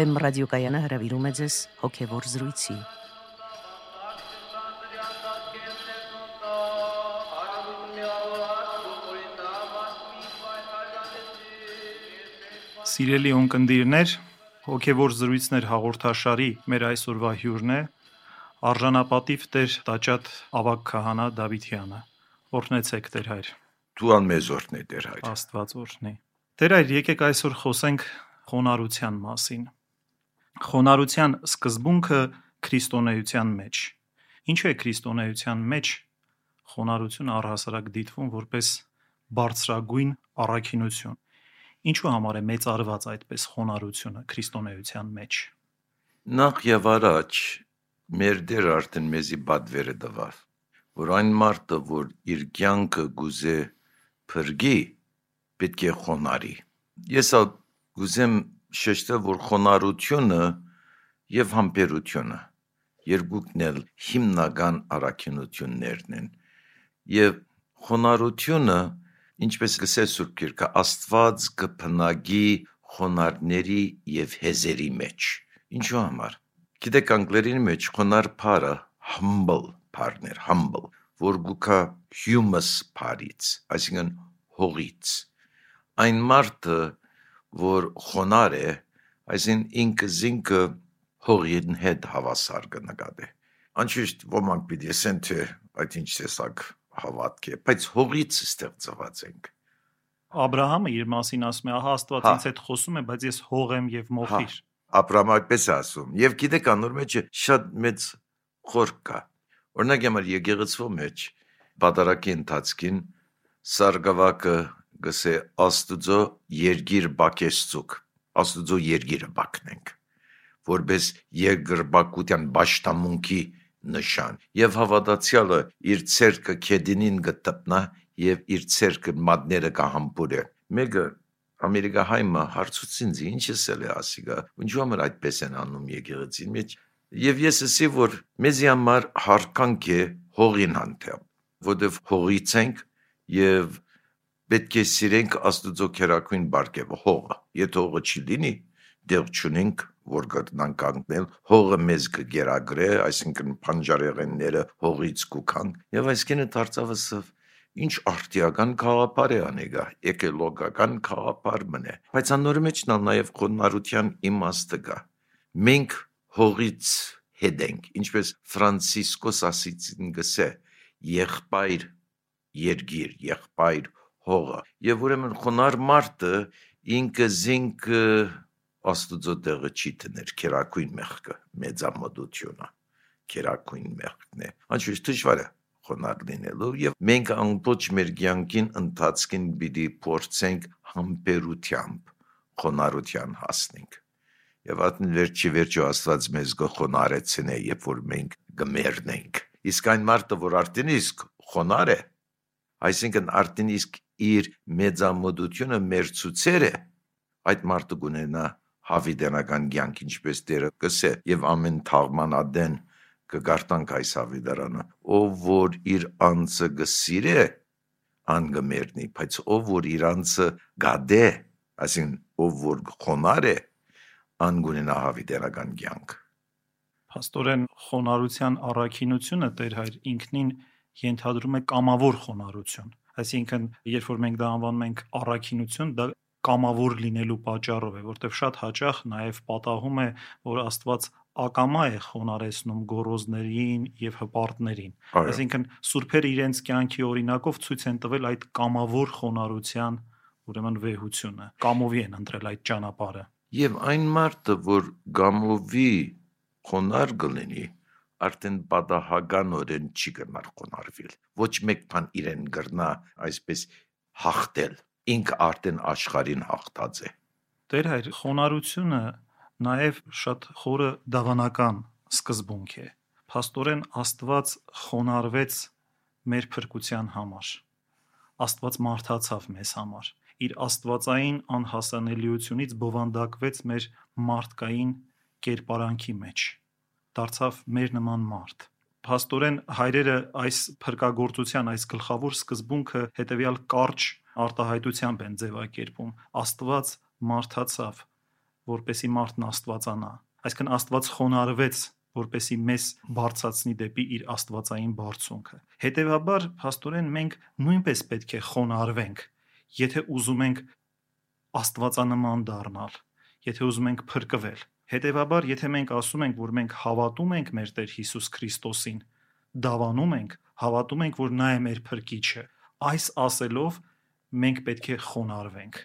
Վեմ ռադիոկայանը հրավիրում է ձեզ հոգևոր զրույցի։ Սիրելի ունկնդիրներ, հոգևոր զրույցներ հաղորդաշարի մեր այսօրվա հյուրն է արժանապատիվ Տեր Տաճատ Ավակ քահանա Դավիթյանը։ Օրհնեցեք Տեր հայր։ Դու անմեզ օրհնե Տեր հայր։ Աստված օրհնի։ Տեր հայր, եկեք այսօր խոսենք խոնարհության մասին։ Խոնարհության սկզբունքը քրիստոնեության մեջ։ Ինչու է քրիստոնեության մեջ? Խոնարհությունը առհասարակ դիտվում որպես բարձրագույն առաքինություն։ Ինչու համար է մեծարված այդպես խոնարհությունը քրիստոնեության մեջ։ Նախ եւ առաջ մեր դեր արդեն մեզի բադվերը տվավ, որ այն մարդը, որ իր կյանքը գուզե փրկի, պետք է խոնարհի։ Ես ալ գուզեմ շեշտել, որ խոնարհությունը եւ համբերությունը երկուքն էլ հիմնական առաքինություններն են։ Եվ խոնարհությունը ինչպես գսե Սուրբ Գիրքը, Աստված կփնագի խոնարհների եւ հեզերի մեջ։ Ինչու համար։ Գիտեք անգլերենի մեջ խոնարհ բառը humble partner, humble, որ գուքա humus parից, այսինքն հողից։ Այն մարդը, որ խոնար է, այսինքն ինքը զինքը հողին հետ հավասար կնկատի։ Անշուշտ ոմանք պիտի ասեն, թե այդ ինչ տեսակ հավատք է, բայց հողից ստեղծված ենք։ Աբ รา համը իր մասին ասում է, ահա Աստված հա։ ինձ հետ խոսում է, բայց ես հող եմ եւ հա, մոխիր։ Աբրահամը այդպես ասում։ Եվ գիտեք, անոր մեջ շատ մեծ խորք կա։ Օրինակ, եղել եկեղեցու մեջ պատարակի ընթացքին սարգավակը գսե Աստուծո երգիր բակեսցուկ։ Աստուծո երգիրը բակնենք որբես երկրբակության ճշտամունքի նշան եւ հավատացյալը իր ցերկը քեդինին գտնա եւ իր ցերկը մադները կհամբուրե մեկը ամերիկա հայմը հարցուցին զի ինչս էլ է ասիգա ինչու համար այդպես են անում եկեղեցին մեջ եւ ես ասի որ մեզի համար հարկանք է հողին հանդեպ որովհետեւ հողից ենք եւ պետք է սիրենք աստուծո քերակույն բարգեւը հողը եթե հողը չի լինի դեղ չունենք որ գտնան կանգնել հողը մեզ կգերագրե այսինքն փանջարեղենները հողից կուքան եւ այսքանը դարձավսը ինչ արտիական խաղապար է անեգա էկոլոգական խաղապար մնե բայց անոր մեջ նա նաեւ խոնարհության իմաստը կա մենք հողից հետ ենք ինչպես ֆրանցիսկոս ասիցին գսե եղբայր երգիր եղբայր հողը եւ ուրեմն խոնար մարդը ինքը զինքը աստուծո տեղը չի տներ քերակույն մեղքը մեծամտությունը քերակույն մեղքն է անշուշտ դժվար է խոնար լինելու եւ մենք ամբողջ մեր կյանքին ընթացքին պիտի փորձենք համբերությամբ խոնարհության հասնենք եւ ատն վերջի վերջո աստված մեզ գխոնարեցնե երբ որ մենք գմերնենք իսկ այն մարդը որ արդեն իսկ խոնար է այսինքն արդեն իսկ իր մեծամտությունը մեր ցուցեր է այդ մարդը գունենա հավիդենական կյանք ինչպես Տերը կսե եւ ամեն թաղմանադեն կգարտանք այս հավիդարանը ով որ իր անձը գսիրե անգմերնի բայց ով որ իր անձը գադե այսին ով որ խոնար է անգունենա հավիդենական կյանք Փաստորեն խոնարհության առաքինությունը Տեր հայր ինքնին ենթադրում է կամավոր խոնարհություն։ Այսինքն, երբ որ մենք դա անվանում ենք առաքինություն, դա կամավոր լինելու պատճառով է, որտեղ շատ հաճախ նաև պատահում է, որ Աստված ակամա է խոնարհեցնում գորոզներին եւ հպարտներին։ Այսինքն սուրբերը իրենց կյանքի օրինակով ցույց են տվել այդ կամավոր խոնարհության ուրեմն վեհությունը։ Կամովի են ընտրել այդ ճանապարհը։ Եվ այն մարդը, որ գամովի խոնար գլինի, արդեն պատահականորեն չի գնար խոնարհվել։ Ոչ մեկ բան իրեն գրնա այսպես հաղթել։ Ինք արդեն աշխարհին հաղթած է։ Տեր հայր խոնարհությունը նաև շատ խորը դավանական սկզբունք է։ Փաստորեն Աստված խոնարհվեց մեր փրկության համար։ Աստված մարդացավ մեզ համար։ Իր աստվածային անհասանելիությունից բովանդակվեց մեր մարդկային կերպարանքի մեջ։ Դարձավ մեր նման մարդ։ Փաստորեն հայրերը այս փրկagorցության այս գլխավոր սկզբունքը հետեւյալ կարճ արտահայտությամբ են ձևակերպում։ Աստված մարդացավ որպեսի մարդն աստվածանա այսինքն աստված խոնարհվեց որպեսի մեզ բարձացնի դեպի իր աստվածային բարձունքը հետևաբար աստորեն մենք նույնպես պետք է խոնարհվենք եթե ուզում ենք աստվածանման դառնալ եթե ուզում ենք փրկվել հետևաբար եթե մենք ասում ենք որ մենք հավատում ենք մեր Տեր Հիսուս Քրիստոսին դավանում ենք հավատում ենք որ նա է մեր փրկիչը այս ասելով մենք պետք է խոնարհվենք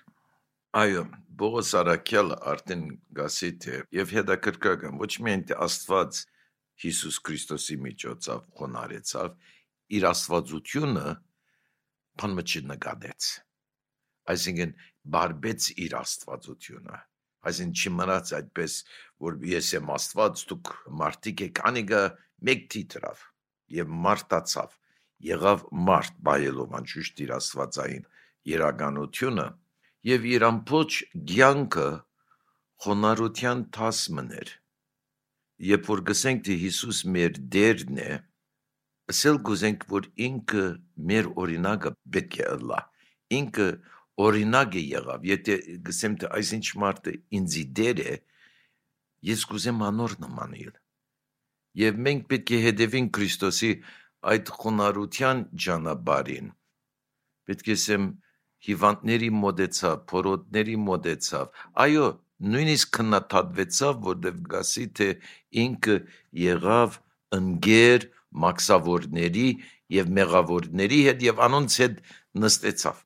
Այո, Բողոս Արաքյալը արդեն գասի թե եւ հետաքրքրական ոչ միայն թե Աստված Հիսուս Քրիստոսի միջոցով խոնարեցավ, իր աստվածությունը բան մը չնկատեց։ Այսինքն բարբեց իր աստվածությունը։ Այսինքն չմնաց այդպես, որ ես եմ Աստված, դուք մարդիկ եք, անիգա մեկ տիտրավ եւ մարտացավ։ Եղավ մարդ բայելով անշուշտ իր աստվածային իրականությունը եւ իր ամբողջ ցանկը խոնարհության տասմն էր երբ որ գսենք թե Հիսուս մեր դերն է ասել գուզենք որ ինքը մեր օրինակը պետք է ըլլա ինքը օրինակ է եղավ եթե գսեմ թե այսինչ մարդը ինձի դեր է ես կուզեմ անոր նմանել եւ մենք պետք է հետևենք Քրիստոսի այդ խոնարհության ճանապարհին պետք է ասեմ հիվանդների մոդեցավ, փորոտների մոդեցավ։ Այո, նույնիսկ քննադատվեցավ, որտեղ գասի թե ինքը եղավ ընկեր մաքսավորների եւ մեղավորների հետ եւ անոնց հետ նստեցավ։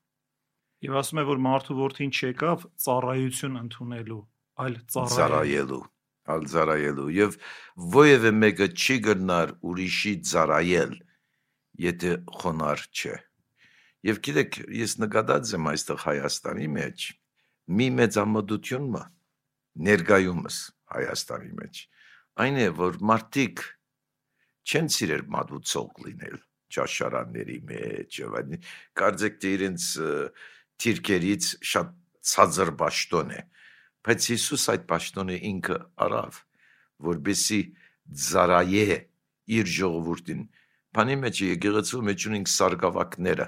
Եվ ասում է, որ մարդու որդին չեկավ ծառայություն ընդունելու, այլ ծառայելու։ այլ ծառայելու եւ ովևէ մեկը չի գնար ուրիշի ծառայել, եթե խոնար չէ։ Եվ գիտեք, ես նկատած եմ այստեղ Հայաստանի մեջ մի մեծամտություն մը ներգայումս Հայաստանի մեջ այն է որ մարդիկ չեն սիրել մատուցող լինել ճաշարանների մեջ եւ այլն կարծեք թե իրենց թիրքերից շատ ցածր ճաշտոն է բայց Հիսուս այդ ճաշտոնը ինքը արավ որբեսի ծարայե իր ժողովուրդին բանի մեջ եկեղեցու մեջ ունենք սարգավակները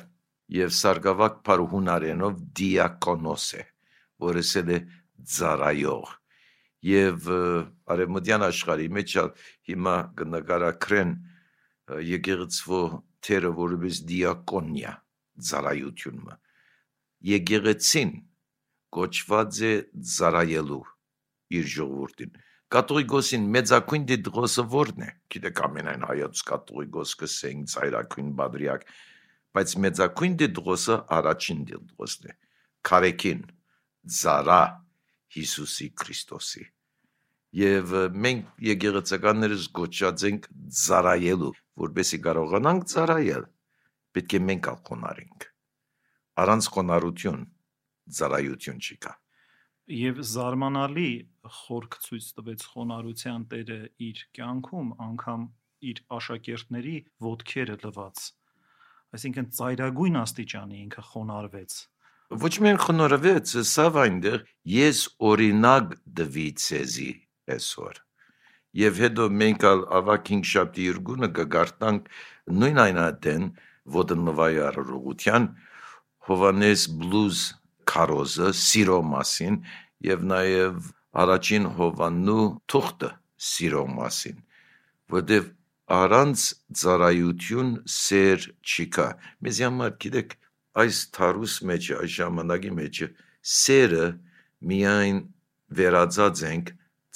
եւ Սարգսակ Փարուհունարենով դիակոնոս է, որը սել է ծառայող եւ արևմտյան աշխարհի մեջ հիմա կնկարագրեն եկեղեցվո թերը որպես դիակոնիա ծառայությունը եկեղեցին կոչված է ծառայելու իր ժողովրդին կաթողիկոսին մեծակույն դիդրոսը ո՞րն է գիտեք ամենայն հայոց կաթողիկոս կսենք ծայրակույն բադրիակ բայց մեծակույն դիդրոսը առաջին դիդրոսն է քարեկին զարա Հիսուսի Քրիստոսի եւ մենք եկեղեցականներս գոչած ենք զարայելու որբեսի կարողանանք զարայել պետք է մենք ալխոնարենք առանց խոնարհություն զարայություն չի կա եւ զարմանալի խորք ցույց տվեց խոնարհության տերը իր կյանքում անգամ իր աշակերտների ոդքերը լված Այսինքն ծայրագույն աստիճանի ինքը խոնարհվեց։ Ոչ միայն խոնարհվեց, սավ այնտեղ ես օրինակ դվի ցեզի այսօր։ Եվ հետո մենք ալ ավակինք շաբթի երկունը կգարտանք նույն այնատեն ոտնվայ առողության Հովանես Բլուզ Կարոզը սիրո մասին եւ նաեւ առաջին Հովաննու թուղթը սիրո մասին, որտեղ առանց ծառայություն սեր չի կա։ Մեզ համար գիտեք այս թարուս մեջ այս ժամանակի մեջ սերը միայն վերածած ենք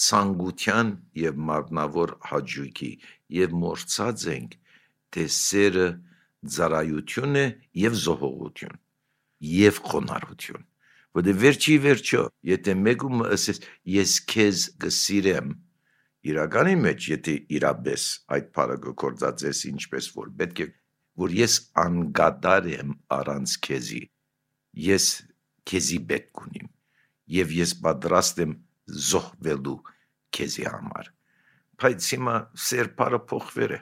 ցանկության եւ մարմնավոր հաջուկի եւ մորցած ենք թե սերը ծառայություն է եւ զոհողություն եւ խոնարհություն որտե վերջի վերջո եթե մեկում ասես ես քեզ կսիրեմ իրականի մեջ, եթե իրապես այդ բառը գործածես ինչպես որ պետք է որ ես անգադար եմ առանց քեզի ես քեզի պետք ունիմ եւ ես պատրաստ եմ զոհվելու քեզի համար բայց հիմա սեր բառը փոխվեր է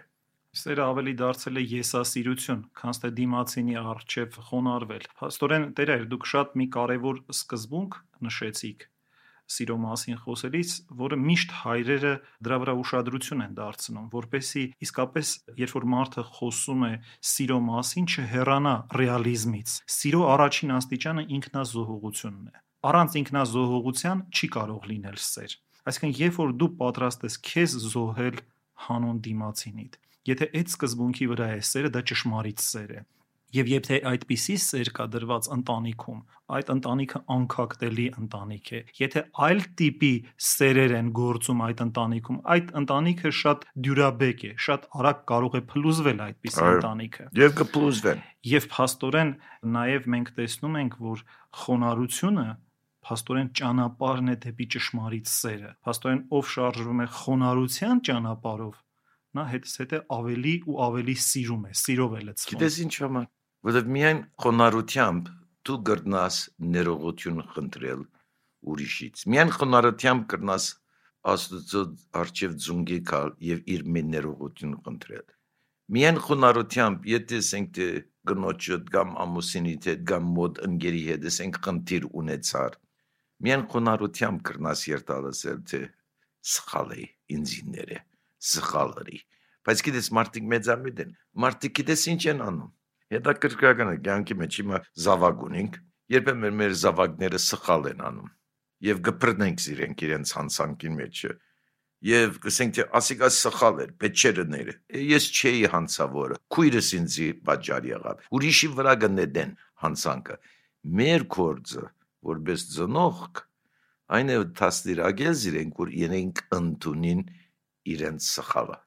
Սերը ավելի դարձել է եսասիրություն, քան թե դիմացինի արժև խոնարվել։ Փաստորեն Տեր, դուք շատ մի կարևոր սկզբունք նշեցիք սիրո մասին խոսելիս, որը միշտ հայրերը դրա վրա ուշադրություն են դարձնում, որպեսի իսկապես երբ որ մարդը խոսում է սիրո մասին, չհեռանա ռեալիզմից։ Սիրո առաջին աստիճանը ինքնազոհողությունն է։ առանց ինքնազոհողության չի կարող լինել սեր։ Այսինքն, երբ որ դու պատրաստ ես քեզ զոհել հանուն դիմացինիդ, եթե այդ սկզբունքի վրա է սերը, դա ճշմարիտ սեր է։ Եվ եթե այդպիսի սեր կա դրված ընտանիքում, այդ ընտանիքը անկակտելի ընտանիք է։ Եթե այլ տիպի սերեր են գործում այդ ընտանիքում, այդ ընտանիքը շատ դյուրաբեկ է, շատ արագ կարող է փլուզվել այդպիսի ընտանիքը։ Եվ կփլուզվեն։ Եվ փաստորեն նաև մենք տեսնում ենք, որ խոնարհությունը փաստորեն ճանապարհն է դեպի ճշմարիտ սերը։ Փաստորեն ով շարժվում է խոնարհության ճանապարհով, նա հետս հետը ավելի ու ավելի սիրում է, սիրով է լցվում։ Գիտես ինչ համար որովհետև միայն խոնարհությամբ դու գրնաս ներողություն խնդրել ուրիշից։ Միայն խոնարհությամբ կրնաս Աստծո արչև ձունգի կալ եւ իր ներողություն խնդրել։ Միայն խոնարհությամբ, եթե ասենք թե գնոջդ կամ ամուսինիդ հետ կամ մոտ ընկերի հետ ասենք խնդիր ունեցար, միայն խոնարհությամբ կրնաս երթալսել թե սխալ է ինձիները, սխալ է։ Բայց գիտես մարդիկ մեծամիտ են։ Մարդիկ գիտես ինչ են անում հետաքրքրական է կյանքի մեջ հիմա զավակ ունենք երբեմն մեր զավակները սխալ են անում եւ գբրնենք իրենք իրենց հանցանքին մեջ եւ գսենք թե ասիկա սխալ էր պետչերները ես չէի հանցավորը քույրս ինձի պատճառ եղավ ուրիշի վրա գնեդեն հանցանքը մեր կորձը որպես ծնող այն է տասդիրագել իրենք որ իրենք ընդունին իրենց սխալը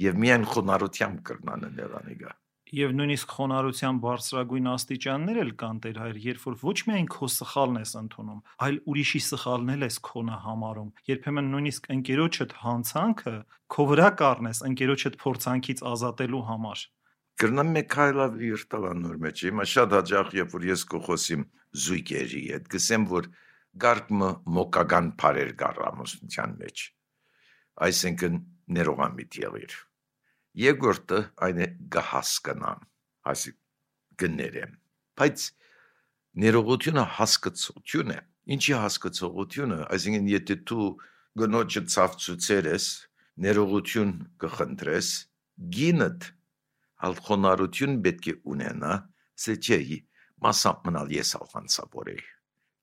եւ միայն խոնարհությամբ կրնան նրանիգա Եվ նույնիսկ խոնարհության բարձրագույն աստիճաններ էլ կան Տեր հայր, երբ որ ոչ միայն քո սխալն ես ընդունում, այլ ուրիշի սխալն էլ ես քոնը համարում։ Երբեմն նույնիսկ ընկերոջդ հանցանքը քո վրա կառնես ընկերոջդ փորձանքից ազատելու համար։ Գրնամ մեկ հայլավ իրտալանոր մեջ։ Հիմա շատ հաճախ երբ որ ես կխոսիմ զույգերի հետ, գսեմ որ գարկմը մոկական բարեր գար ամուսնության մեջ։ Այսինքն ներողամիտ եղիր Երկրորդը այն է գահասկանամ, այսի գներեմ։ Բայց ներողությունը հասկացություն է։ Ինչի հասկացողությունը, այսինքն եթե դու գնոջը ցավցուցեր ես, ներողություն կխնդրես, գինդ ալխոնարություն պետք է ունենա, սե չէ, մասամբ մնալ ես ալխանցավորի։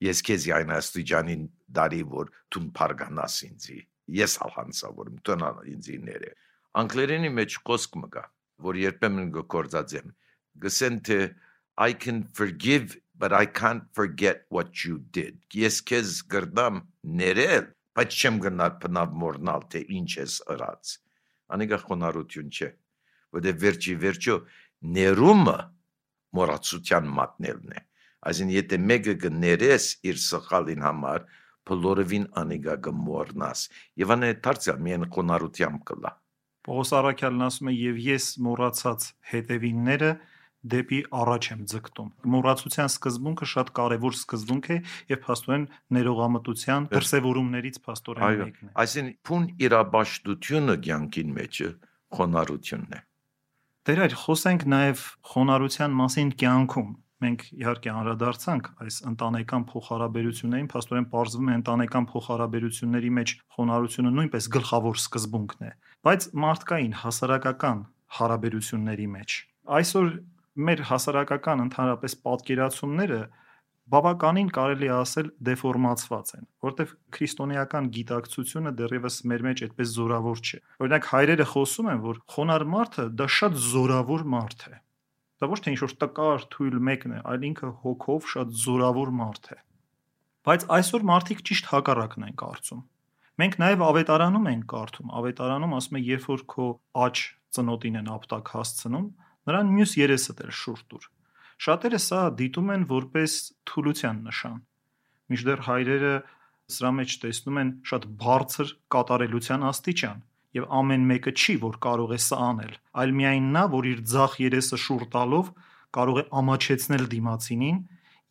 Ես քեզ այն աստիճանին դարի որ դու փարգանաս ինձի։ Ես ալխանցավորում, դու ինձի ները անգլերենի մեջ խոսք մը կա, որ երբեմն գործածեմ։ Գսեն թե I can forgive but I can't forget what you did։ Ես քեզ գրդամ ներել, բայց չեմ գնալ բնավ մորնալ թե ինչ ես ըրած։ Անիկա խոնարհություն չէ, որտեղ վերջի վերջո ներումը մորացության մատնելն է։ Այսին եթե մեկը կներես իր սխալին համար, բոլորովին անիգա կմորնաս։ Եվ անե դարձյալ միայն խոնարհությամբ կլա։ Պողոս Արաքյալն ասում է եւ ես մոռացած հետևինները դեպի առաջ եմ ձգտում։ Մոռացության սկզբունքը շատ կարևոր սկզբունք է եւ փաստորեն ներողամտության դրսևորումներից փաստորեն մեկն է։ Այսինքն փուն իրաբաշտությունը ցանկին մեջը խոնարհությունն է։ Դեր այլ խոսենք նաև խոնարհության մասին կյանքում մենք իհարկե անդրադարձանք այս ընտանեկան փոխհարաբերություններին, փաստորեն ողջվում է ընտանեկան փոխհարաբերությունների մեջ խոնարհությունը նույնպես գլխավոր սկզբունքն է, բայց մարդկային հասարակական հարաբերությունների մեջ այսօր մեր հասարակական ընդհանրապես պատկերացումները բավականին կարելի ասել դեֆորմացված են, որտեղ քրիստոնեական գիտակցությունը դեռևս մեր մեջ այդպես զորավոր չէ։ Օրինակ հայրերը խոսում են, որ խոնար մարդը դա շատ զորավոր մարդ է Դա ոչ թե ինչ-որ տկար թույլ մեկն է, այլ ինքը հոգով շատ զորավոր մարդ է։ Բայց այսօր մարդիկ ճիշտ հակառակն են կարծում։ Մենք նաև ավետարանում ենք կարդում։ Ավետարանում ասում է, երբ որ քո աճ ծնոտին են ապտակ հասցնում, նրան մյուս երեսը դեր շուրջ դուր։ Շատերը սա դիտում են որպես թուլության նշան։ Միջդեռ հայրերը սրա մեջ տեսնում են շատ բարձր կատարելության աստիճան եւ ամեն մեկը չի, որ կարող է սա անել, այլ միայն նա, որ իր ցախ երեսը շուռ տալով կարող է ամաչեցնել դիմացինին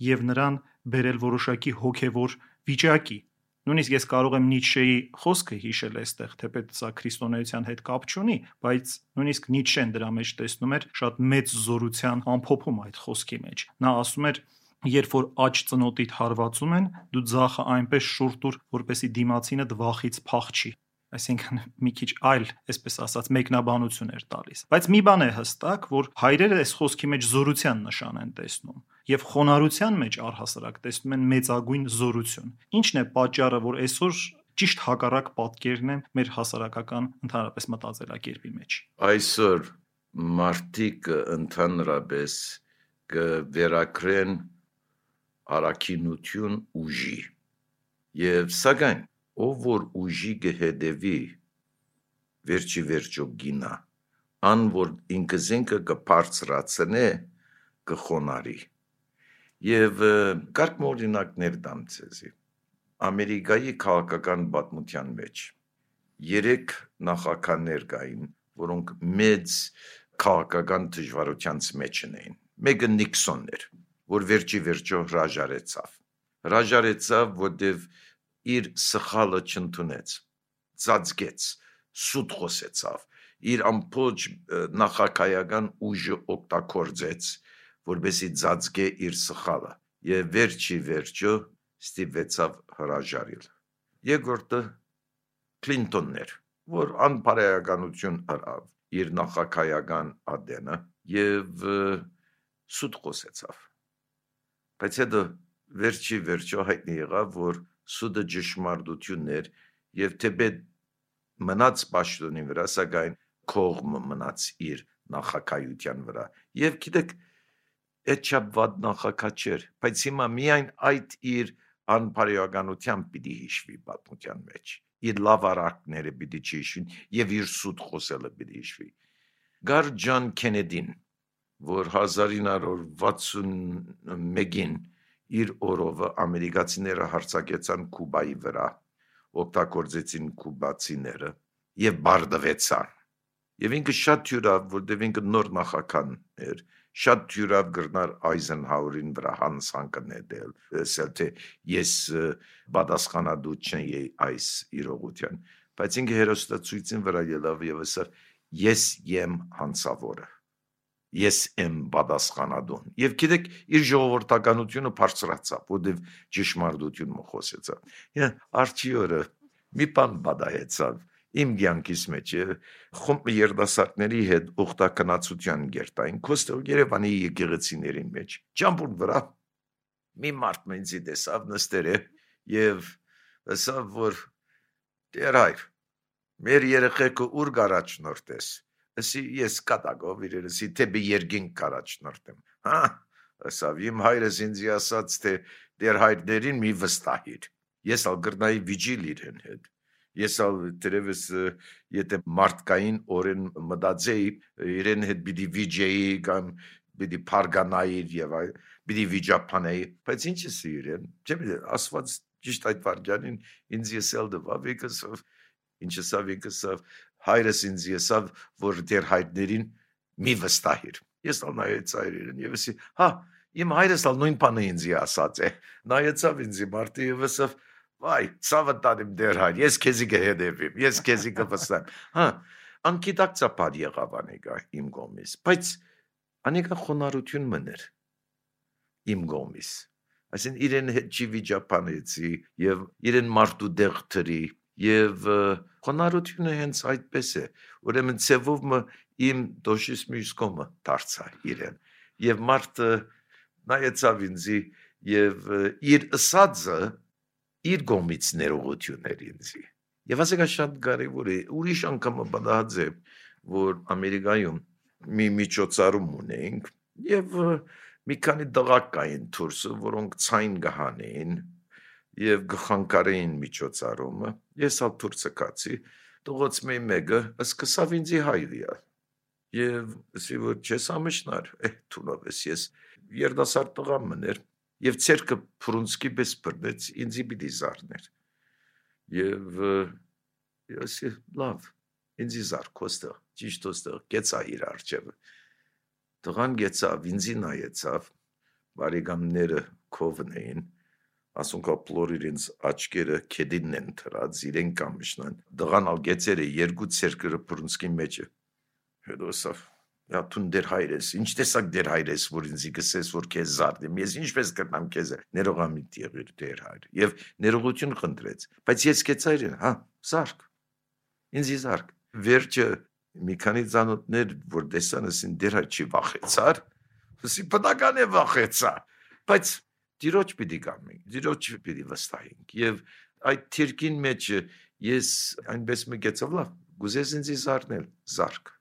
եւ նրան բերել որոշակի հոգեվոր վիճակի։ Նույնիսկ ես կարող եմ Նիցշեի խոսքը հիշել այստեղ, թեպետ սա քրիստոնեության հետ կապ չունի, բայց նույնիսկ Նիցշեն դրա մեջ տեսնում էր շատ մեծ զորության ամփոփում այդ խոսքի մեջ։ Նա ասում էր երբ որ աճ ծնոտիդ հարվածում են, դու ցախը այնպես շուրջ դուր, որպեսի դիմացինը դվախից փախչի այսինքն մի քիչ այլ, այսպես ասած, մեկնաբանություն էր տալիս։ Բայց մի բան է հստակ, որ հայրերը այս խոսքի մեջ զորության նշան են տեսնում։ եւ խոնարհության մեջ առհասարակ տեսնում են մեծագույն զորություն։ Ինչն է պատճառը, որ այսօր ճիշտ հակառակ պատկերն է մեր հասարակական ընդհանրապես մտածելակերպի մեջ։ Այսօր մարդիկ ընդհանրապես կվերակրեն արակինություն ուժի եւ սակայն ով որ ուժի կհետևի վերջի վերջո գինա ան որ ինքը զենքը կբարձրացնե կխոնարի եւ կարգ օրինակներ դամ ցեզի ամերիկայի քաղաքական պատմության մեջ երեք նախագահներ կային որոնք մեծ քաղաքական դժվարությանց մեջ էին մեկը նիքսոնն էր որ վերջի վերջո հրաժարեցավ հրաժարեցավ որտեվ իր սխալը չընդունեց ծածկեց սուտ խոսեցավ իր ամբողջ նախակայական ուժը օգտագործեց որբեսի ծածկե իր սխալը եւ վերջի վերջո ստիպեցավ հրաժարել երկրորդը Կլինտոնն էր որ անպարայականություն արավ իր նախակայական ադենը եւ սուտ խոսեցավ բայց հետո վերջի վերջո հայտնի եղավ որ սուտը ճշմարտությունն էր եւ թեպետ մնաց պաշտոնի վրա սակայն կողմը մնաց իր նախակայության վրա եւ գիտեք այդ չափ նախակա չէր բայց հիմա միայն այդ իր անպարեականությամբ պիտի հիշվի պատմության մեջ իր լավ արարքները պիտի չհիշվին եւ իր սուտ խոսելը պիտի հիշվի գար ջան Քենեդին որ 1961-ին իր օրովը ամերիկացիները հարցակեցան Կուբայի վրա օգտագործեցին կուբացիները եւ բարդվեցան եւ ինքը շատ յուրավ որտեւ ինքը նոր նախական էր շատ յուրավ գրնար Այզենհաուրին վրա հանցանքը ներդել ասել թե ես պատասխանատու չեմ այս իրողության բայց ինքը հերոստացույցին վրա ելավ եւ ասավ ես եմ հանցավորը ես եմ պատասխանատուն եւ գիտեք իր ժողովրդականությունը բարձրացավ որտեվ ճշմարտությունը խոսեցավ հա արչիորը մի բան բադայեցավ իմ ցանկիս մեջ խումբ երդասարտների հետ ուխտակնացության գերտային կոստել Երևանի եկեղեցիների մեջ ճամփուն վրա մի մարդ մենցի տեսավ նստեր է եւ ասավ որ դեր հայր մեր երեխեքը ուր գարաչնորտես ասի ես կատակով իրենսի թեպի երգին կարաչնորտեմ հա ասավ իմ հայրս ինձ ասաց թե դեր հայրներին մի վստահիր ես ալ գրնայի վիճիլ իրեն հետ ես ալ դերևս եթե մարդկային օրեն մտածեի իրեն հետ պիտի վիճեի կամ պիտի փարգանայի եւ այ պիտի վիճապանեի բայց ինչ է իրեն չէ՞ ասված ճիշտ այդ վարքյանին ինձ եսել դվավ եկսով ինչը սա եկսով հայրս ինձ եսավ որ դեր հայրներին մի վստահիր ես ալ նայեց հայրերին եւ ասի հա իմ հայրս ալ նույն բանը ինձ ասած է նայեցավ ինձ մարդը եւ ասավ վայ ցավը տանիմ դեր հայր ես քեզի կհետևեմ ես քեզի կվստահեմ հա անկիտակցապար եղավ անիկա իմ գոմիս բայց անիկա խոնարհություն մներ իմ գոմիս այսին իրեն չի վիճապանեցի եւ իրեն մարդու դեղ թրի եւ խոնարհությունը հենց այդպես է ուրեմն ցևով իմ դոշիս մյուս կոմը դարձա իրեն եւ մարդը նայեցավ ինձի եւ իր ըսածը իր գոմից ներողություն էր ինձի եւ ասեկա շատ կարեւոր է ուրիշ անգամ բադահած է որ ամերիկայում մի միջոցառում ունենք եւ մի քանի դղակ կային դուրսը որոնք ցայն գահանեն եւ գխանկարեին միջոցառումը ես ալ թուրքացի տողոց մի մեկը սկսավ ինձի հայրիա եւ ասի որ չես ամշնար է թունովես ես երդասար տղա մներ եւ ցերկը փրունսկի պես բռնեց ինձի պիտի զարներ եւ եսի լավ ինձի զար կոստը ճիշտ ոստը գեցա իր արջևը տղան գեցավ ինձի նայեցավ բարեկամները կովն էին ասունքա պլոր իրենց աչքերը քեդինն են թրած իրեն կամշնան դղան ալ գեցերը երկու ցերկրը բրունսկի մեջը հետո սավ Յա տուն դեր հայրես, ինչ տեսակ դեր հայրես, որ ինձ գսես, որ քեզ զարդեմ, ես ինչպես կրնամ քեզ ներողամիտ եղիր դեր հայր, եւ ներողություն խնդրեց, բայց ես կեցայր, հա, զարկ, ինձ զարկ, վերջը մի քանի ցանոթներ, որ տեսանս ին դեր հայր չի վախեցար, ասի բնական է վախեցա, բայց դիրոջ պիտի գամենք, դիրոջ պիտի վստահենք եւ այդ թիրքին մեջ ես այնպես մգեցավ լավ գուզես ինձ զարնել զարկ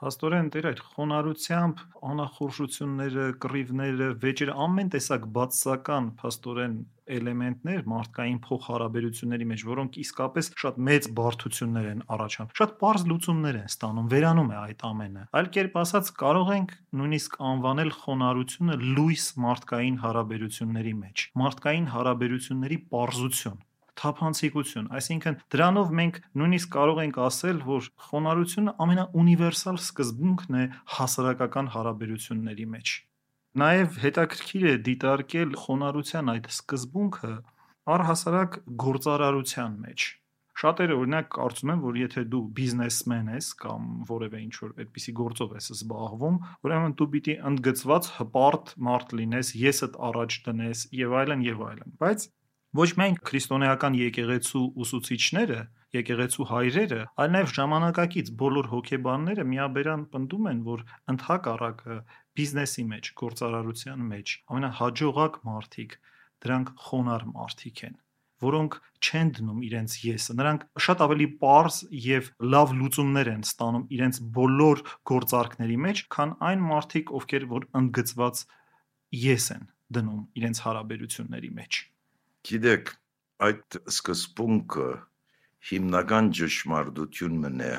Փաստորեն դեր այդ խոնարհությամբ անախորժությունները, կռիվները, վեճերը ամեն տեսակ բացական փաստորեն էլեմենտներ մարդկային փոխհարաբերությունների մեջ, որոնք իսկապես շատ մեծ բարդություններ են առաջանում։ Շատ པարզ լուծումներ են ստանում, վերանում է այդ ամենը։ Այլ կերպ ասած, կարող ենք նույնիսկ անվանել խոնարհությունը լույս մարդկային հարաբերությունների մեջ։ Մարդկային հարաբերությունների པարզություն թափանցիկություն, այսինքն դրանով մենք նույնիսկ կարող ենք ասել, որ խոնարհությունը ամենաունիվերսալ սկզբունքն է հասարակական հարաբերությունների մեջ։ Նաև հետաքրքիր է դիտարկել խոնարհության այդ սկզբունքը առհասարակ գործարարության մեջ։ Շատերը օրինակ կարծում են, որ եթե դու բիզնեսմեն ես կամ որևէ ինչ որ այդպիսի գործով ես զբաղվում, ուրեմն դու պիտի ընդգծված հպարտ մարդ լինես, եսդ առաջ դնես եւ այլն եւ այլն։ Բայց ոչ միայն քրիստոնեական եկեղեցու ուսուցիչները, եկեղեցու հայրերը, այլ նաև ժամանակակից բոլոր հոգեբանները միաբերան պնդում են, որ ընդհակառակը բիզնեսի մեջ, գործարարության մեջ ամենահաջողակ մարդիկ դրանք խոնար մարդիկ են որոնք չեն դնում իրենց եսը։ Նրանք շատ ավելի པարզ եւ լավ լուծումներ են ստանում իրենց բոլոր գործարքների մեջ, քան այն մարդիկ, ովքեր որ ընդգծված ես են դնում իրենց հարաբերությունների մեջ։ Գիտեք, այդ սկզբունքը հիմնական ճշմարտություն մնե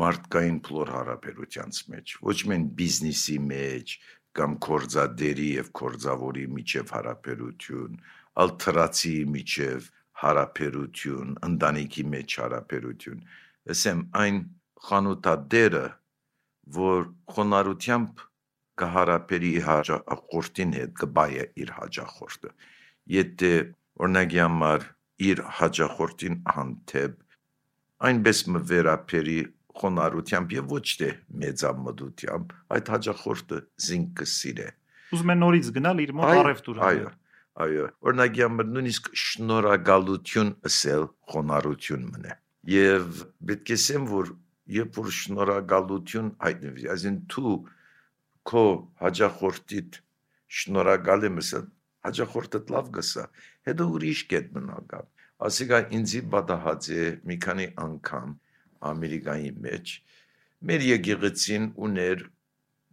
մարդկային փլոր հարաբերությանց մեջ, ոչ միայն բիզնեսի մեջ կամ կորզադերի եւ կորզավորի միջև հարաբերություն, ալ թրացի միջև հարաբերություն, ընտանիքի մեջ հարաբերություն։ Ասեմ այն խանութադերը, որ խոնարհությամբ կհարաբերի հաջախորդին հետ կբայե իր հաջախորդը։ Եթե օրինակի համար իր հաջախորդին հանդեպ այնպես մը վերապերի խոնարհությամբ եւ ոչ թե մեծամտությամբ այդ հաջախորդը զինքը սիրե ուզում է նորից գնալ իր մոտ առևտուր այո այո օրինակի համար նույնիսկ շնորհակալություն ասել խոնարհություն մնե եւ պետք է ասեմ որ երբ որ շնորհակալություն հայտնվի այսին դու քո հաջախորդիդ շնորհակալ եմ ասել հաջախորդը լավ գսա հետո ուրիշ կետ մնալ ասիկա ինձի բադահած է մի քանի անգամ Ամերիկայի մեջ մեր եկեղեցին ուներ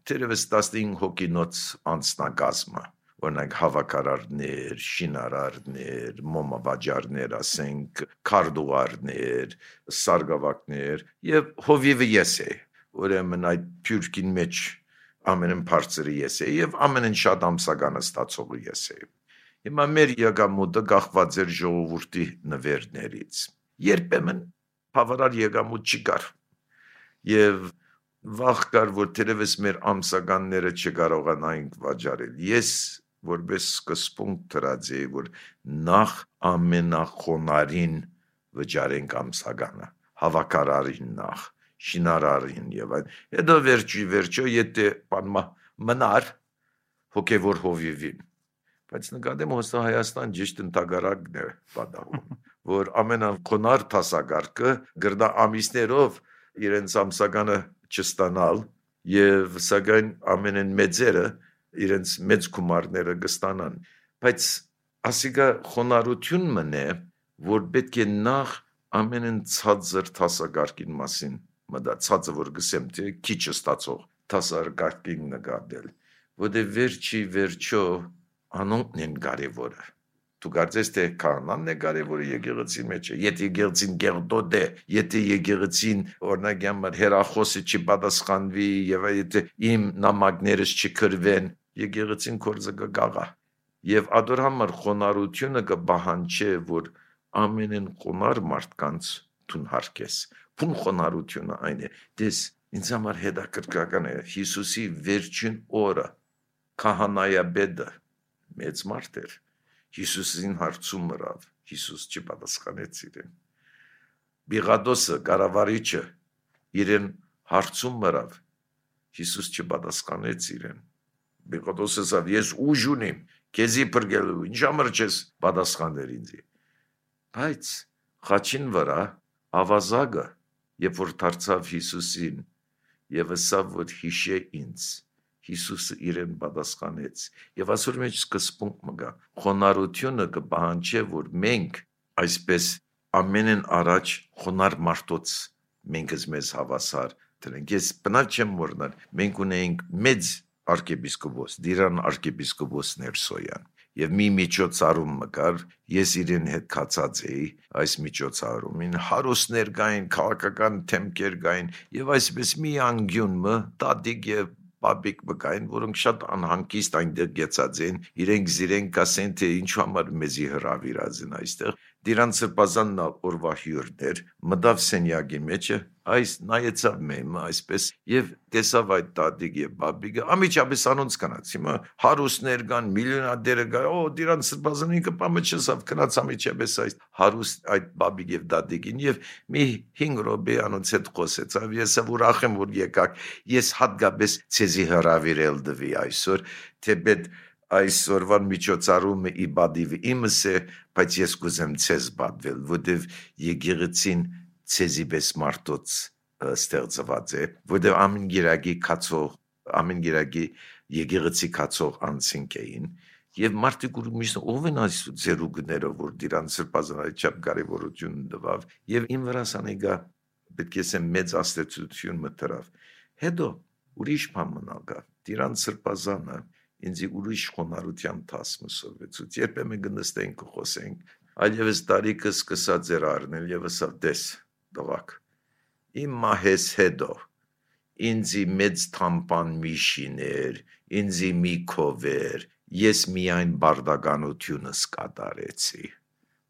թերևս 15 հոգինոց անձնակազմը օրինակ հավաքարարներ, շինարարներ, մոմավաճառներ, ասենք, քարդուարներ, սարգավակներ եւ հովիվը ես է ուրեմն այդ փյուրքին մեջ ամենն բարձրը ես է եւ ամենն շատ ամսականը ստացողը ես է հիմա մեր եկամուտը գախված էր ժողովրդի նվերներից երբեմն բավարար եկամուտ չկար եւ վաղ կար որ թերևս մեր ամսականները չկարողանայինք վաճառել ես որպես սկզբունք դրած էի որ նախ ամենախոնարին վճարենք ամսականը հավաքարարին նախ շինարարին եւ այն հետո վերջի վերջո եթե բանմա մնար հոգեվոր հովիվին բայց նկատեմ հոստա Հայաստան ճիշտ ընդհանրակն է պատահում որ ամենախոնար տասագարկը գրდა ամիսներով իրենց ամսականը չստանալ եւ սակայն ամենեն մեծերը իրենց մեծ գումարները կստանան բայց ասիկա խոնարհություն մնե որ պետք է նախ ամենեն ցածր տասագարկին մասին մտածածը որ գսեմ թե քիչ ստացող տասագարկին նկատել որտե վերջի վերջո անոնքն են կարևորը դու կարծես թե կանանն է կարևորը եկեղեցի մեջ եթե եկեղեցին գերդոդ է եթե եկեղեցին օրինակ համար հերախոսը չպատասխանվի եւ եթե իմ նամակներս չքրվեն եկեղեցին կորձը կգաղա եւ ադոր համար խոնարհությունը կբահանչե որ ամենեն խոնար մարդկանց տուն հարկես փուն խոնարհությունը այն է դες ինձ համար հետաքրքրական է Հիսուսի վերջին օրը քահանայաբեդը մեծ մարդ էր Հիսուսին հարցում մրավ, Հիսուս չպատասխանեց իրեն։ Բիղադոսը, կառավարիչը իրեն հարցում մրավ, Հիսուս չպատասխանեց իրեն։ Բիղադոսը ասավ, ես ուժ ունիմ, քեզի բրգելու, ինչ համար չես պատասխանել ինձ։ Բայց խաչին վրա ավազագը, երբ որ դարձավ Հիսուսին, եւ ասավ, որ հիշե ինձ, Հիսուսը իրեն պատասխանեց եւ ասոր մեջ սկզբունք մգա խոնարհությունը կբանջե որ մենք այսպես ամենեն առաջ խոնար մարդոց մենք մեզ հավասար դրանք ես բնավ չեմ որնալ մենք ունենք մեծ arczepiskopos դիրան arczepiskopos Ներսոյան եւ մի միջոցառում մկար ես իրեն հետ կացած էի այս միջոցառումին հարուսներ գային քաղաքական թեմքեր գային եւ այսպես մի անգյուն մը տատիկ եւ բաբիկ բկային, որոնք շատ անհանգիստ այնտեղ գեցած են, իրենք զիրեն կասեն թե ինչու համար մեզի հրավիրած են այստեղ։ Դիրանց սրբազանն օրվա հյուրներ մտավ սենյակի մեջը, այս նայեցավ մեմ այսպես եւ տեսավ այդ տատիկ եւ բաբիկը ամիջապես անոնց կանաց հիմա հարուստներ կան միլիոնադերը կան օ դիրանց սրբազանը ինքը պամը չսավ կնաց ամիջապես այս հարուստ այդ բաբիկ եւ տատիկին եւ մի 5 րոպե անոնց հետ խոսեցավ ես ուրախ եմ որ եկաք ես հատկապես ցեզի հravirել դվի այսօր թե բեդ այսօրվան միջոցառումը իբադիվ իմս է, բայց ես կուզեմ ցեզ բադվել, որտեվ եկեղեցին ցեզի պես մարդոց ստեղծված է, որտեվ ամեն գիրագի կացող, ամեն գիրագի եկեղեցի կացող անցինք էին, եւ մարդիկ ուրիշ ով են այս ձերուկները որ դիրան սրբազանայի չափ կարևորություն տվավ եւ իմ վրա սանեգա պետք է ասեմ մեծ աստեցություն մտրավ հետո ուրիշ բան մնալ գա դիրան սրբազանը ինձի ուրիշ խոնարհության տասը սովեցուց երբեմն գնստենք խոսենք այլևս տարիքը սկսա ձեր առնել եւ ասա դես դվակ իմ մահես հետո ինձի մեծ թամպան միշիներ ինձի մի քովեր ես միայն բարդականությունս կատարեցի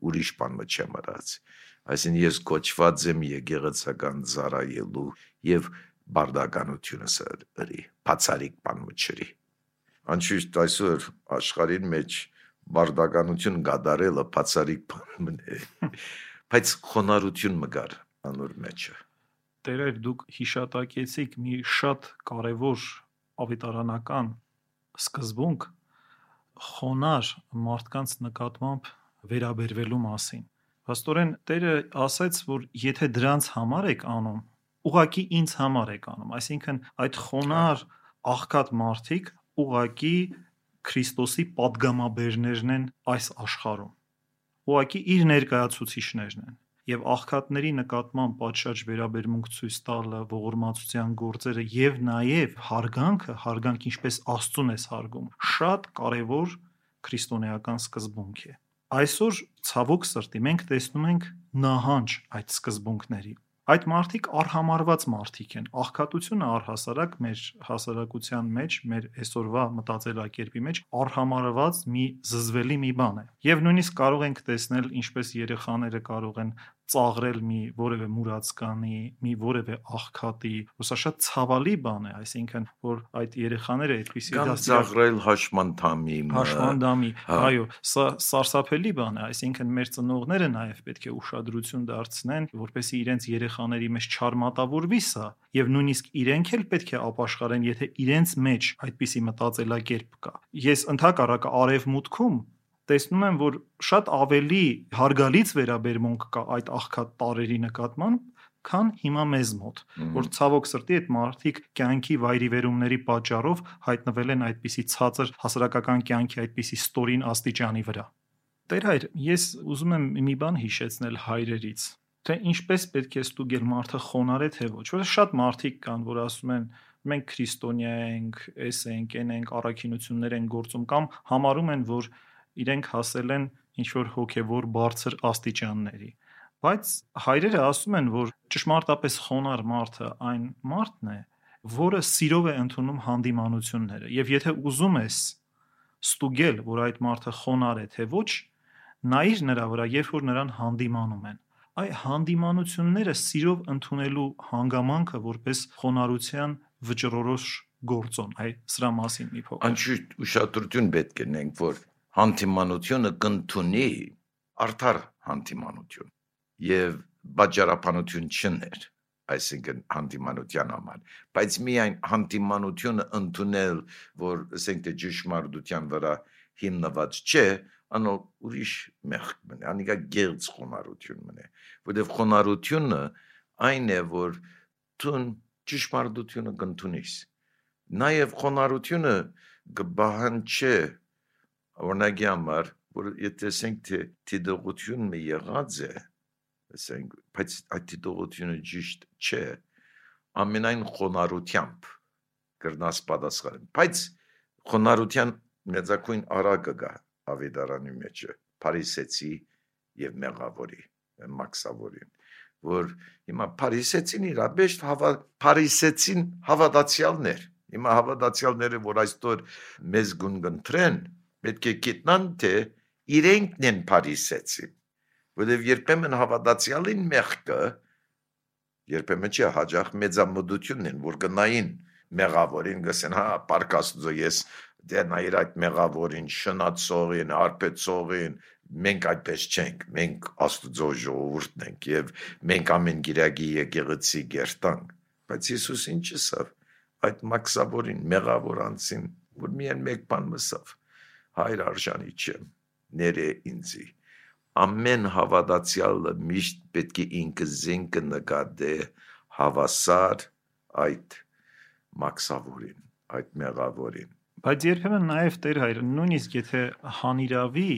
ուրիշ բան չեմ արած այսին ես կոչված եմ եկեղեցական ծառայելու եւ բարդականությունս ըրի բացարիք բան մչրի Անշուշտ այսօր աշխարհին մեջ բարդականություն գադարելը բացարիք բան է։ Բայց խոնարհություն մգար անոր մեջը։ Տերեր դուք հիշատակեցիք մի շատ կարևոր ավետարանական սկզբունք խոնար մարդկանց նկատմամբ վերաբերվելու մասին։ Պաստորեն Տերը ասաց, որ եթե դրանց համար եք անում, ուղակի ինձ համար եք անում, այսինքն այդ խոնար աղքատ մարդիկ ուղակի Քրիստոսի падգամաբերներն են այս աշխարհում։ Ուղակի իր ներկայացուցիչներն են եւ աղքատների նկատմամբ պատշաճ վերաբերմունք ցույց տալը, ողորմածության գործերը եւ նաեւ հարգանքը, հարգանք ինչպես Աստծուն ես հարգում, շատ կարեւոր քրիստոնեական սկզբունք է։ Այսօր ցավոք սրտի մենք տեսնում ենք նահանջ այդ սկզբունքների Այդ մարդիկ արհամարված մարդիկ են։ Աղքատությունը առհասարակ մեր հասարակության մեջ, մեր այսօրվա մտածելակերպի մեջ արհամարված մի զզվելի մի բան է։ Եվ նույնիսկ կարող ենք տեսնել, ինչպես երեխաները կարող են ծաղրել մի որևէ մուրացկանի, մի որևէ աղքատի, ու սա շատ ցավալի բան է, այսինքն որ այդ երեխաները այդպեսի դա ծաղրել հաշմանդամի, հաշմանդամի, հա։ այո, սա սարսափելի բան է, այսինքն մեր ծնողները նաև պետք է ուշադրություն դարձնեն, որպեսզի իրենց երեխաների մեջ չարմատավորվի սա, եւ նույնիսկ իրենք էլ պետք է ապաշխարեն, եթե իրենց մեջ այդպիսի մտածելակերպ կա։ Ես ընդհակառակը արևմուտքում տեսնում եմ, որ շատ ավելի հարգալից վերաբերմունք կա այդ աղքատ տարերի նկատմամբ, քան հիմա մեզ մոտ, որ ցավոք սրտի այդ մարդիկ կյանքի վայրիվերումների պատճառով հայտնվել են այդպիսի ցածր հասարակական կյանքի այդպիսի ստորին աստիճանի վրա։ Տեր հայր, ես ուզում եմ մի բան հիշեցնել հայրերից, թե ինչպես պետք է ստուգել մարդը խոնար է թե ոչ։ Որը շատ մարդիկ կան, որ ասում են մենք քրիստոնյա ենք, էս ենք, այն ենք, առաքինություններ են գործում կամ համարում են, որ իրենք հասել են ինչ որ հոգևոր բարձր աստիճանների բայց հայրերը ասում են որ ճշմարտապես խոնար մարդը այն մարդն է որը սիրով է ընդունում հանդիմանությունները եւ եթե ուզում ես ստուգել որ այդ մարդը խոնար է թե ոչ նայիր նրա վրա երբ որ նրան հանդիմանում են այ հանդիմանությունները սիրով ընդունելու հանգամանքը որպես խոնարհության վճռորոշ գործոն այ սրա մասին մի փոքր անշուշտ ուշադրություն պետք է ունենք որ հանդիմանությունը կընդունի արդար հանդիմանություն եւ բաժարապանություն չներ այսինքն հանդիմանության համար բայց միայն հանդիմանությունը ընդունել որ ասենք թե ճշմարտության վրա հիմնված չէ անո ուրիշ մեղք մնա անիկա գերց խոնարհություն մնա որովհետեւ խոնարհությունը այն է որ դու ճշմարտությունը կընդունես Նաև խոնարհությունը կբահանչի օրինակի համար, որ եթե թե դիտողությունը եղած է, ասենք, բայց այդ դիտողությունը ճիշտ չէ, ամենայն խոնարհությամբ կրնաս պատասխանել։ Բայց խոնարհության մեծակույն արագը գա ավետարանի մեջը, Փարիսեցի եւ մեղավորի, մաքսավորին որ հիմա Փարիսեցին իրաբեշտ հավա Փարիսեցին հավատացյալներ հիմա հավատացյալները որ այսօր մեզ գուն կընտրեն պետք է գիտնան թե իրենքն են Փարիսեցին որովհետև երբեմն հավատացյալին մեղքը երբեմն չի հաջող մեծամտությունն են որ գնային մեղավորին գսեն հա պարկաստուզո ես դե նայր այդ մեղավորին շնացողին արպեցողին մենք այդպես չենք մենք աստուծո ժողովուրդն ենք եւ մենք ամեն գիրագի եկեղեցի գերտանք բայց Հիսուս ինչ ասավ այդ մաքսավորին մեղավոր անցին որ միայն մեկ բան մսավ հայր արժանի չէ ներե ինձի ամեն հավատացյալը միշտ պետք է ինքը զենքը նկատե հավասար այդ մաքսավորին այդ մեղավորին բայց երբեմն նաև Տեր հայր նույնիսկ եթե հանիրավի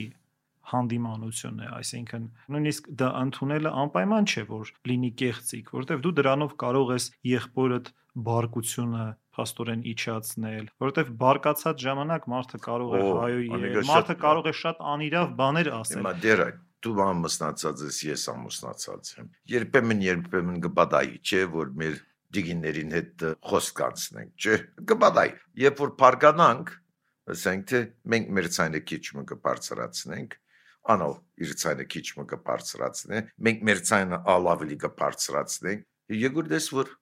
հանդիմանություն է, այսինքն նույնիսկ դա ընդունելը անպայման չէ, որ լինի կեղծիկ, որովհետև դու դրանով կարող ես եղբորդ բարկությունը փաստորեն իջացնել, որովհետև բարկացած ժամանակ մարդը կարող է հայոյել, մարդը կարող է շատ անիրավ բաներ ասել։ Հիմա դեր այդ դու ամուսնացած ես, ես ամուսնացած եմ։ Երբեմն երբեմն կբադայի, չէ, որ մեր դիգիներին հետ խոսք կանցնենք, չէ։ Կբադայի։ Երբ որ բարգանանք, ասենք թե մենք մեր ցայնը քիչ մը կբարձրացնենք, անալ իր ցայնը քիչ մը կբարձրացնե, մենք մեր ցայնը ալավելի կբարձրացնենք։ Եգուրդես որ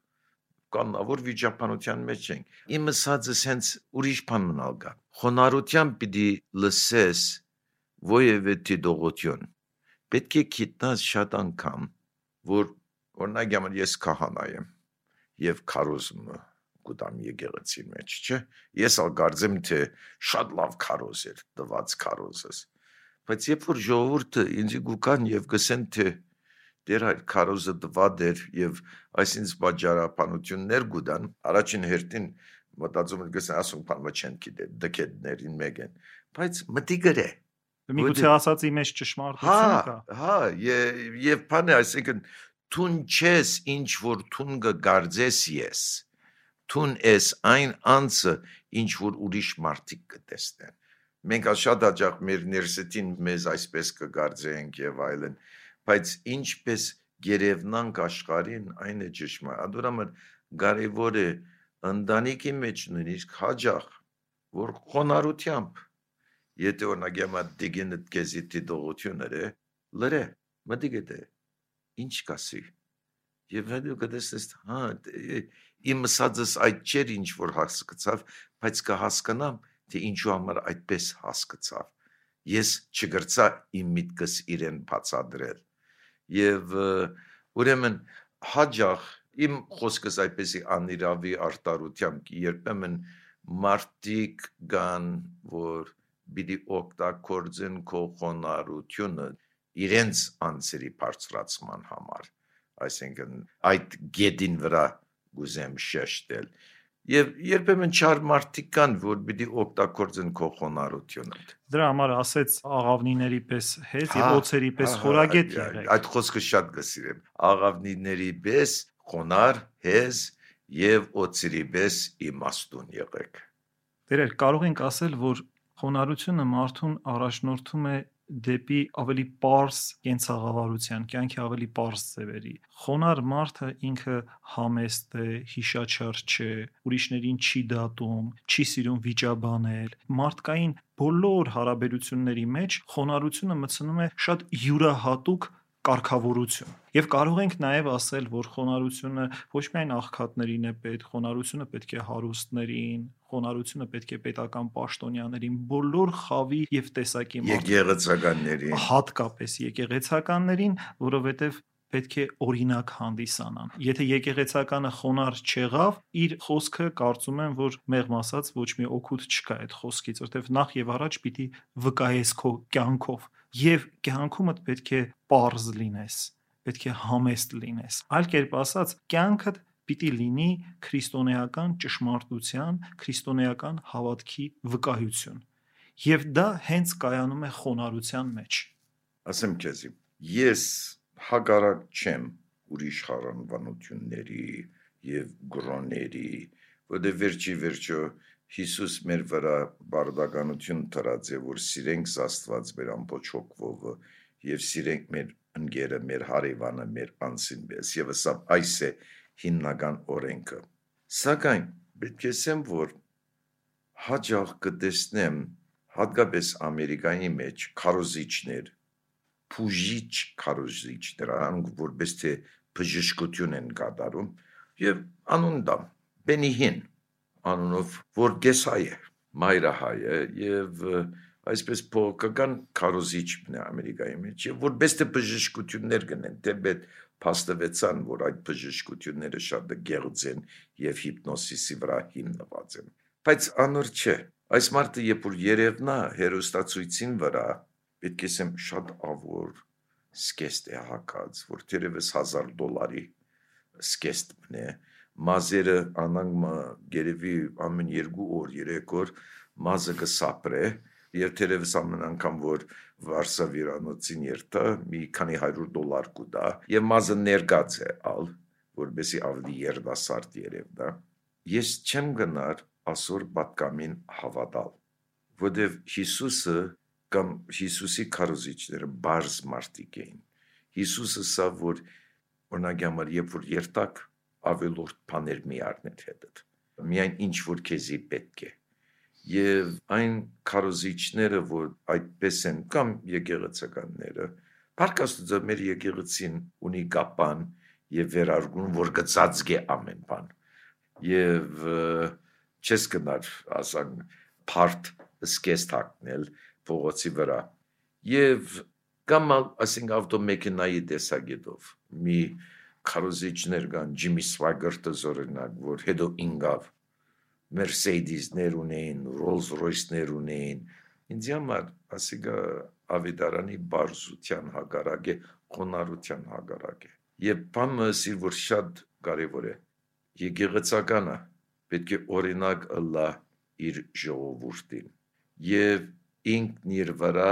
կանավոր վիճապանության մեջ ենք։ Իմը սածը սենց ուրիշ բան մնալ գա։ Խոնարհությամբ պիտի լսես ովևէ դողություն։ Պետք է գիտնաս շատ անգամ, որ օրինակ համար ես քահանա եմ եւ քարոզումը գուտամ եկեղեցի մեջ, չէ։ Ես ալ կարծեմ թե շատ լավ քարոզ էր, տված քարոզս Բայց երբ որ ժողովուրդը ինձ գուկան եւ գսեն թե դեր քարոզը դվադ էր եւ այսինց բաժարապանություններ գուտան, առաջին հերթին մտածում եմ գսեն ասում բան չեն գիտե դկետներին մեգեն, բայց մտի գրե Միգուցե ասածի մեջ ճշմարտություն կա։ Հա, հա, եւ բանը, այսինքն թուն չես ինչ որ թուն կգարձես ես։ Թուն ես այն անձը ինչ որ ուրիշ մարդիկ կտեսնեն մենք շատ հաճախ մեր ներսետին մեզ այսպես կգարձեինք եւ այլն բայց ինչպես գերեვნանք աշխարհին այն է ճշմարտ ադուրամը կարևոր է ընտանիքի մեջ նույնիսկ հաճախ որ խոնարհությամբ եթե օրինակ յամա դիգինը քեզի դողությունները լրե մտիգեթե ինչ կասի եւ հետո կտեսնես հա իմ սածս այդ չեր ինչ որ հասկացավ բայց կհասկանամ թե ինչու համար այդպես հասկացավ ես չգրծա իմ միտքս իրեն բացադրել եւ ուրեմն հաջող իմ խոսքս այդպեսի անիրավի արտարությամբ երբեմն մարտիկ կան որ բիդի օգտագործեն քո խոնարհությունը իրենց անձերի բարձրացման համար այսինքն այդ գեդին վրա գուզեմ շեշտել Եվ երբեմն չար մարդիկ կան, որ պիտի օգտագործեն քո խոնարհությունը։ Դրա համար ասեց աղավնիների պես հեզ եւ օծերի պես խորագետ եղեք։ Այդ խոսքը շատ կսիրեմ։ Աղավնիների պես խոնար, հեզ եւ օծերի պես իմաստուն եղեք։ Դերեր կարող ենք ասել, որ խոնարհությունը մարդուն առաջնորդում է դեպի ավելի པարս կենցաղավարության, կյանքի ավելի པարս ձևերի։ Խոնար մարդը ինքը համեստ է, հիշաչար չէ, ուրիշներին չի դատում, չի սիրում վիճաբանել։ Մարդկային բոլոր հարաբերությունների մեջ խոնարհությունը մտցնում է շատ յուրահատուկ կարգավորություն։ Եվ կարող ենք նաև ասել, որ խոնարհությունը ոչ միայն աղքատներին է պետք, խոնարհությունը պետք է հարուստներին, խոնարհությունը պետք է պետական պաշտոնյաներին, բոլոր խավի եւ տեսակի եկեղեցականներին, հատկապես եկեղեցականներին, որովհետեւ պետք է օրինակ հանդիսանան։ Եթե եկեղեցականը խոնար չեղավ, իր խոսքը կարծում եմ, որ մեղմ ասած ոչ մի օգուտ չկա այդ խոսքից, որտեվ նախ եւ առաջ պիտի վկայես քո կյանքով եւ կյանքումդ պետք է པարզ լինես, պետք է համեստ լինես։ Այլ կերպ ասած, կյանքդ պիտի լինի քրիստոնեական ճշմարտության, քրիստոնեական հավատքի վկայություն։ Եվ դա հենց կայանում է խոնարհության մեջ։ Ասեմ քեզ, ես հագարակ չեմ ուրիշ խառանվանությունների եւ գրոների, որտեղ վերջի վերջո Հիսուս մեր վրա բարդականություն տրած է, որ սիրենք Աստված մեր ամբողջ հոգով եւ սիրենք մեր ընկերը, մեր հարևանը, մեր անձին մեզ եւ սա այս է հիմնական օրենքը։ Սակայն պետք է ասեմ, որ հաջող կտեսնեմ հատկապես Ամերիկայի մեջ քարոզիչներ, փուժիչ քարոզիչներ, անք որպես թե բժշկություն են կատարում եւ անուն դամ Բենիհին անունով որ գեսայ է մայրահայ է եւ այսպես փոքրական քարոզիչն է Ամերիկայի մեջ եւ որպես թե բժշկություններ գնեն դեպետ փաստվեցան որ այդ բժշկությունները շատ գեղձ են եւ հիպնոսիսի վրա հիմնված են բայց անոր չէ այս մարդը երբ որ երևնա հերոստացույցին վրա պետք է ասեմ շատ ավոր սկեստ է հակած, որ թերևս 1000 դոլարի սկեստ մնե, մազերը անանգ գերևի ամեն 2 օր, 3 օր մազը կսապրե, եւ թերևս ամեն անգամ որ Վարսավիրանոցին երթա մի քանի 100 դոլար կուտա եւ մազը ներգած է ալ որբեսի ավելի երդասարդ երև դա ես չեմ գնար ասոր պատկամին հավատալ որովհետեւ Հիսուսը կամ Հիսուսի քարոզիչները բարձ մարդիկ էին։ Հիսուսը սա որ օրինակ համար երբ որ երտակ ավելորդ բաներ մի առներ հետդ։ Միայն ինչ որ քեզի պետք է։ Եվ այն քարոզիչները որ այդպես են կամ եկեղեցականները Պարկաստուծը մեր եկեղեցին ունի կապան եւ վերարգուն որ գծածգե ամեն բան։ Եվ չես կնար ասան part սկես թակնել փողոցի վրա եւ կամ ասենք ավտոմեքենայի տեսագետով մի քարոզիչներ կան Ջիմի Սվագերտը զորինակ որ հետո ինգավ Mercedes-ներ ունեին, Rolls-Royce-ներ ունեին ինձ համար ասիկա ավետարանի բարձության հագարակ է, խոնարհության հագարակ է։ Եվ բանը ասի որ շատ կարևոր է։ Եկեղեցականը պետք է օրինակ ըլլա իր ժողովուրդին։ Եվ ինքն իր վրա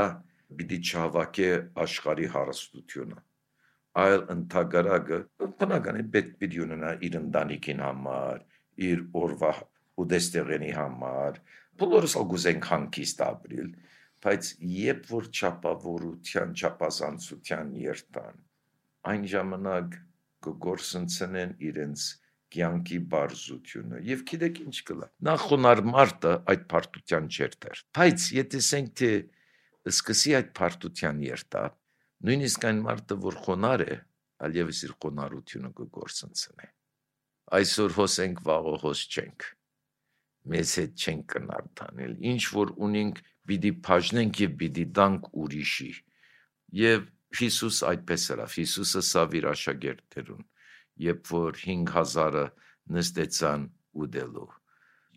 պիտի չհավաքե աշխարհի հարստությունը այլ ընդհանրակը բնականին պետք պիտի ունենա իր ընտանիքին համար իր օրվա ուդեստեղենի համար բոլորս ալ գուզենք հանգիստ ապրիլ բայց երբ որ չափավորության չափազանցության երթան այն ժամանակ կգործընծնեն իրենց կյանքի բարձությունը եւ գիտեք ինչ կլա նախ խոնար մարտը այդ պարտության չեր դեր բայց եթե ասենք թե սկսի այդ պարտության երտա նույնիսկ այն մարտը որ խոնար է ալևս իր խոնարհությունը կգործընծնե այսօր հոսենք վաղը հոս չենք մեզ հետ չենք կնար տանել ինչ որ ունենք պիտի բաժնենք եւ պիտի դանք ուրիշի եւ Հիսուս այդպես էր Հիսուսը սա իր աշակերտերուն երբ որ 5000-ը նստեցան ուդելու։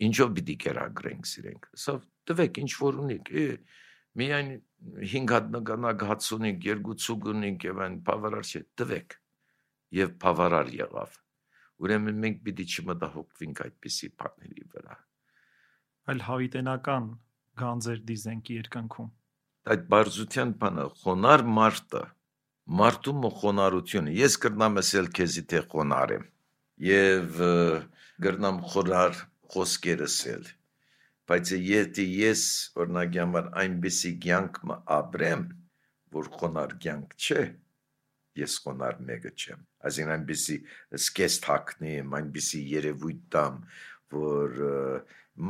Ինչով պիտի կերագրենք սիրենք։ Սա տվեք ինչ որ ունիք։ Է, միայն 5 հատ նկանակ հաց ունիք, երկու ցուգ ունիք եւ այն բավարար չէ։ Տվեք։ Եվ բավարար եղավ։ Ուրեմն մենք պիտի չմտահոգվենք այդպիսի բաների վրա։ Այլ հավիտենական գանձեր դիզենք երկնքում։ Այդ բարձության բանը խոնար մարտը մարդու խոնարհությունը ես կրնամ ասել քեզի թե խոնար եմ եւ կրնամ խոնար խոսքեր ասել բայց եթե ես օրինակ համար այնպեսի կյանք ապրեմ որ խոնար կյանք չէ ես խոնար մեկը չեմ այսին այնպեսի սկես թակնեմ այնպեսի երևույթ տամ որ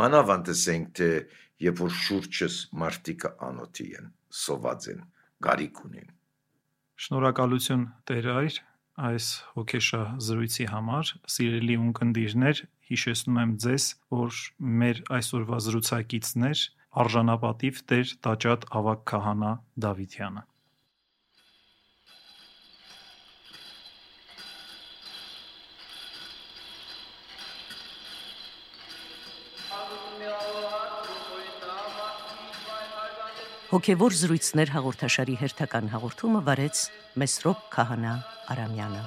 մանավանդեսենք թե երբ որ շուրջս մարդիկը անոթի են սոված են գարիք ունեն Շնորհակալություն Տեր այր այս հոգեշա զրույցի համար։ Սիրելի ունկնդիրներ, հիշեցնում եմ ձեզ, որ մեր այսօրվա զրուցակիցներ արժանապատիվ Տեր Տաճատ Ավակ Քահանա Դավիթյանը Հոգևոր զրույցներ հաղորդաշարի հերթական հաղորդումը վարեց Մեսրոպ Քահանա Արամյանը։